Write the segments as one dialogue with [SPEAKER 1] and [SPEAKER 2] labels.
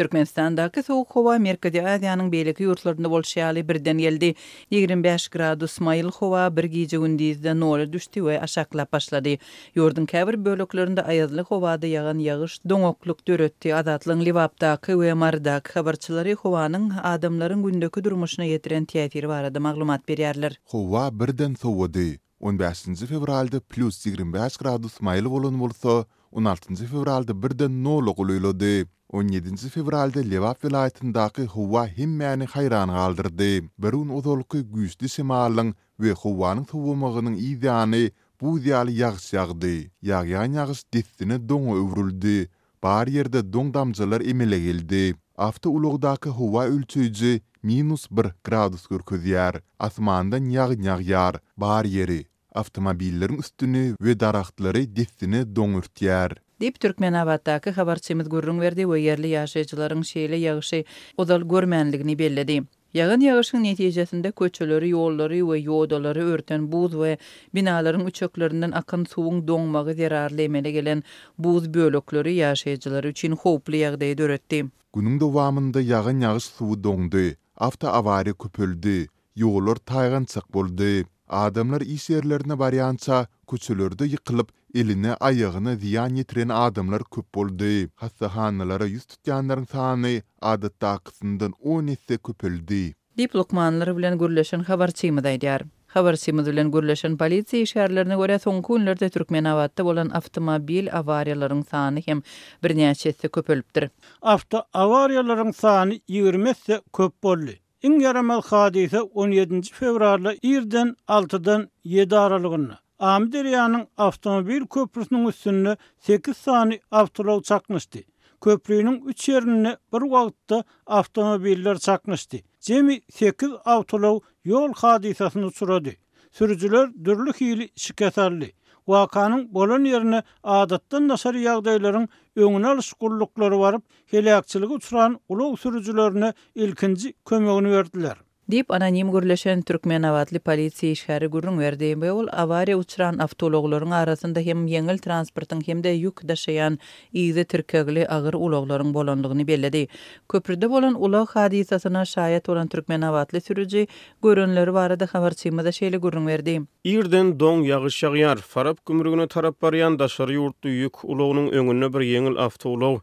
[SPEAKER 1] Türkmenistandaky sowuk howa Merkezi Aziýanyň beýleki ýurtlarynda bolşy ýaly birden geldi. Ýigrimi bäş gradus maýyl howa bir gije-gündizde nola düşdi we aşaklap başlady. Ýurduň käbir böleklerinde aýazly howada ýagan ýagyş doňaklyk döretdi. Azatlygyň Lebapdaky we Marydaky habarçylary howanyň adamlaryň gündeki durmuşyna ýetiren täsiri barada maglumat berýärler.
[SPEAKER 2] Howa birden sowady. On bäşinji fewralda plýus ýigrimi bäş gradus maýyl bolan bolsa, on altynjy fewralda birden nola golaýlady. On ýedinji fewralda Lebap welaýatyndaky howa hemmäni haýran galdyrdy. Bir gün ozalky güýçli şemalyň we howanyň sowamagynyň yz ýany buz ýaly ýagyş ýagdy. Ýagýan ýagyş dessine doňa öwrüldi. Bar ýerde doň-damjalar emele geldi. Awtoulagdaky howa ölçeýji minus bir gradus görkezýär. Asmandan ýagyn ýagýar. Bar ýeri, awtomobilleriň üstüni we daragtlary dessine doň
[SPEAKER 1] örtýär. Diýip, Türkmenabatdaky habarçymyz gürrüň berdi we ýerli ýaşaýjylaryň şeýle ýagyşy ozal görmänligini belledi. Ýagan ýagyşyň netijesinde köçeleri, ýollary we ýodalary örten buz we binalaryň üçeklerinden akan suwuň doňmagy zerarly emele gelen buz bölekleri ýaşaýjylar üçin howply ýagdaýy döretdi.
[SPEAKER 2] Günüň dowamynda ýagan ýagyş suwy doňdy, awtoawariýa köpeldi, ýollar taýgançak boldy. Adamlar iş ýerlerine barýança Köçelerde ýykylyp, eline, aýagyna zyýan ýetiren adamlar köp boldy. Hassahanalara ýüz tutýanlaryň sany adatdakysyndan on esse köpeldi.
[SPEAKER 1] Diýip, lukmanlar bilen gürleşen habarçymyz aýdýar. Habarçymyz bilen gürleşen polisiýa işgärlerine görä, soňky günlerde Türkmenabatda bolan awtomobil awariýalaryň sany hem birnäçe esse
[SPEAKER 3] köpelipdir. Awtoawariýalaryň sany ýigrimi esse köp boldy. Iň ýaramaz hadysa on ýedinji fewralda irden altydan ýedi aralygynda, Amyderýanyň awtomobil köprüsiniň üstünde sekiz sany awtoulag çaknyşdy. Köpriniň üç ýerinde bir wagtda awtomobiller çaknyşdy. Jemi sekiz awtoulag ýol hadysasyna uçrady. Sürüjiler dürli hili şikes aldy. Wakanyň bolan ýerine adatdan daşary ýagdaýlaryň öňüni alyş gulluklary baryp, heläkçilige uçran ulag sürüjilerine ilkinji kömegini berdiler.
[SPEAKER 1] Diýip, anonim gürleşen türkmenabatly polisiýa işgäri gürrüň berdi we ol awariýa uçran awtoulaglaryň arasynda hem ýeňil transportyň hem-de ýük daşaýan yzy tirkegli agyr ulaglaryň bolandygyny belledi. Köprüde bolan ulag hadysasyna şaýat bolan türkmenabatly sürüji Görenleri barada habarçymyza şeýle gürrüň berdi.
[SPEAKER 4] Irden doň ýagyş ýagýar. Farap gümrügine tarap barýan daşary ýurtly ýük ulagynyň öňünde bir ýeňil awtoulag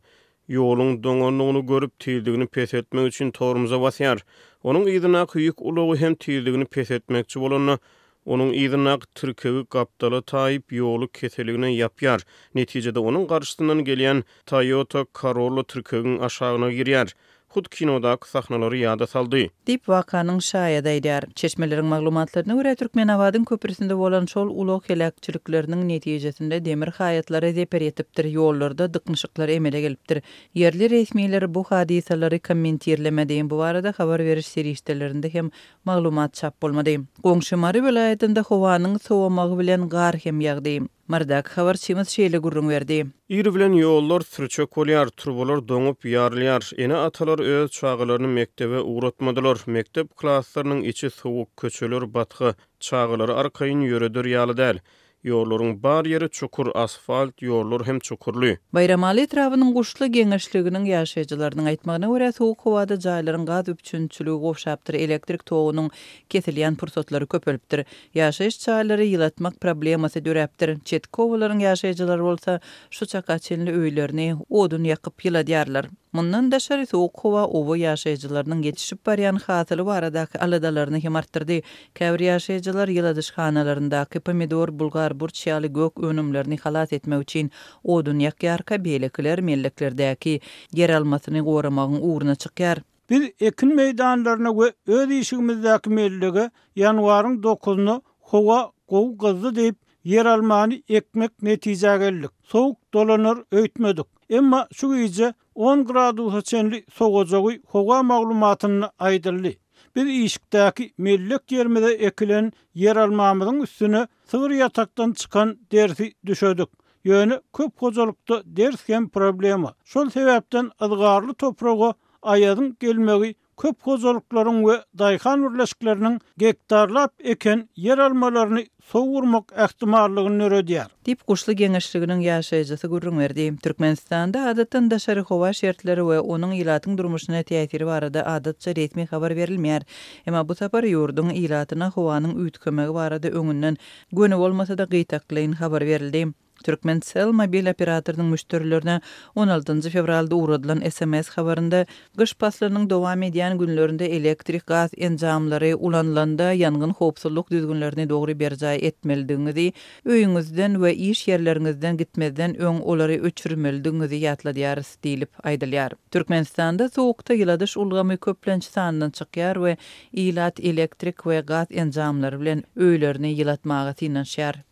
[SPEAKER 4] ýoluň doňandygyny görüp, tizligini peseltmek üçin tormoza basýar. Onuň yzyndaky ýük ulagy hem tizligini peseltmekçi bolanda, onuň yzyndaky tirkegi gapdala taýyp, ýoly keseligine ýapýar. Netijede, onuň garşysyndan gelýän Toyota Corolla tirkegiň aşagyna girýär. Hut kinodaky sahnalary ýada saldy.
[SPEAKER 1] Diýip, wakanyň şaýady aýdýar. Çeşmeleriň maglumatlaryna görä, Türkmenabadyň köprüsinde bolan şol ulag heläkçilikleriniň netijesinde demir haýatlary zeper ýetipdir, ýollarda dyknyşyklar emele gelipdir. Ýerli resmiler bu hadysalary kommentirlemedi. Bu barada habar beriş serişdelerinde hem maglumat çap bolmady. Goňşy Mary welaýatynda howanyň sowamagy bilen gar hem ýagdy. Myrdak, habarçymyz şeýle gürrüň berdi.
[SPEAKER 4] Ir bilen ýollar sürçek bolýar, turbalar doňup, ýarylýar. Ene-atalar öz çagalaryny mekdebe ugratmadylar. Mekdep klaslarynyň içi sowuk, köçeler batga, çagalary arkaýyn ýöreder ýaly däl. Ýollaryň bar ýeri çukur, asfalt ýollar hem çukurly.
[SPEAKER 1] Baýramaly etrabynyň Guşly geňeşliginiň ýaşaýjylarynyň aýtmagyna görä, sowuk howada jaýlaryň gaz üpjünçiligi gowşapdyr, elektrik togunyň kesilýän pursatlary köpelipdir. Ýaşaýyş jaýlary ýylatmak problemasy döräpdir. Çetki obalaryň ýaşaýjylary bolsa şu çaka çenli öýlerini odun ýakyp ýyladýarlar. Mundan daşary sowuk howa oba ýaşaýjylarynyň ýetişip barýan hasyly baradaky aladalaryny hem artdyrdy. Käbir ýaşaýjylar ýyladyşhanalaryndaky pomidor, bulgar, burç ýaly gök önümlerini halas etmek üçin odun ýakýarka, beýlekiler melleklerdäki ýeralmasyny goramagyň ugruna çykýar.
[SPEAKER 3] Biz ekin meýdanlaryna we öz işigimizdäki mellege ýanwaryň dokuzynda howa gowy gyzdy diýip, ýeralmany ekmek netijä geldik. Sowuk dolanar öýtmedik. Emma şu gije on gradusa çenli sowajagy howa maglumatynda aýdyldy. Biz işikdäki mellek ýerimize ekilen ýeralmamyzyň üstüne sygyr ýatakdan çykan dersi düşedik. Ýöne köp hojalykda ders hem problema. Şol sebäpden yzgarly topraga Aýazyň gelmegi köp hojalyklaryň we daýhan birleşikleriniň gektarlap eken ýeralmalaryny sowurmak ähtimallygyny döredýär.
[SPEAKER 1] Diýip, Guşly geňeşliginiň ýaşaýjysy gürrüň berdi. Türkmenistanda adatdan daşary howa şertleri we onuň ilatyň durmuşyna täsiri barada adatça resmi habar berilmeýär. Emma bu sapar ýurduň ilatyna howanyň üýtgemegi barada öňünden, göni bolmasa-da, gytaklaýyn habar berildi. Turkmencell mobil operatorynyň müşderilerine on altynjy fewralda ugradylan sms habarynda, Gyş paslynyň dowam edýän günlerinde elektrik, gaz enjamlary ulanylanda ýangyn howpsuzlyk düzgünlerini dogry berjaý etmelidigiňizi, öýüňizden we iş ýerleriňizden gitmezden öň olary öçürmelidigiňizi ýatladýarys diýlip aýdylýar. Türkmenistanda sowukda ýyladyş ulgamy köplenç sandan çykýar we ilat elektrik we gaz enjamlary bilen öýlerini ýylatmaga synanyşýar.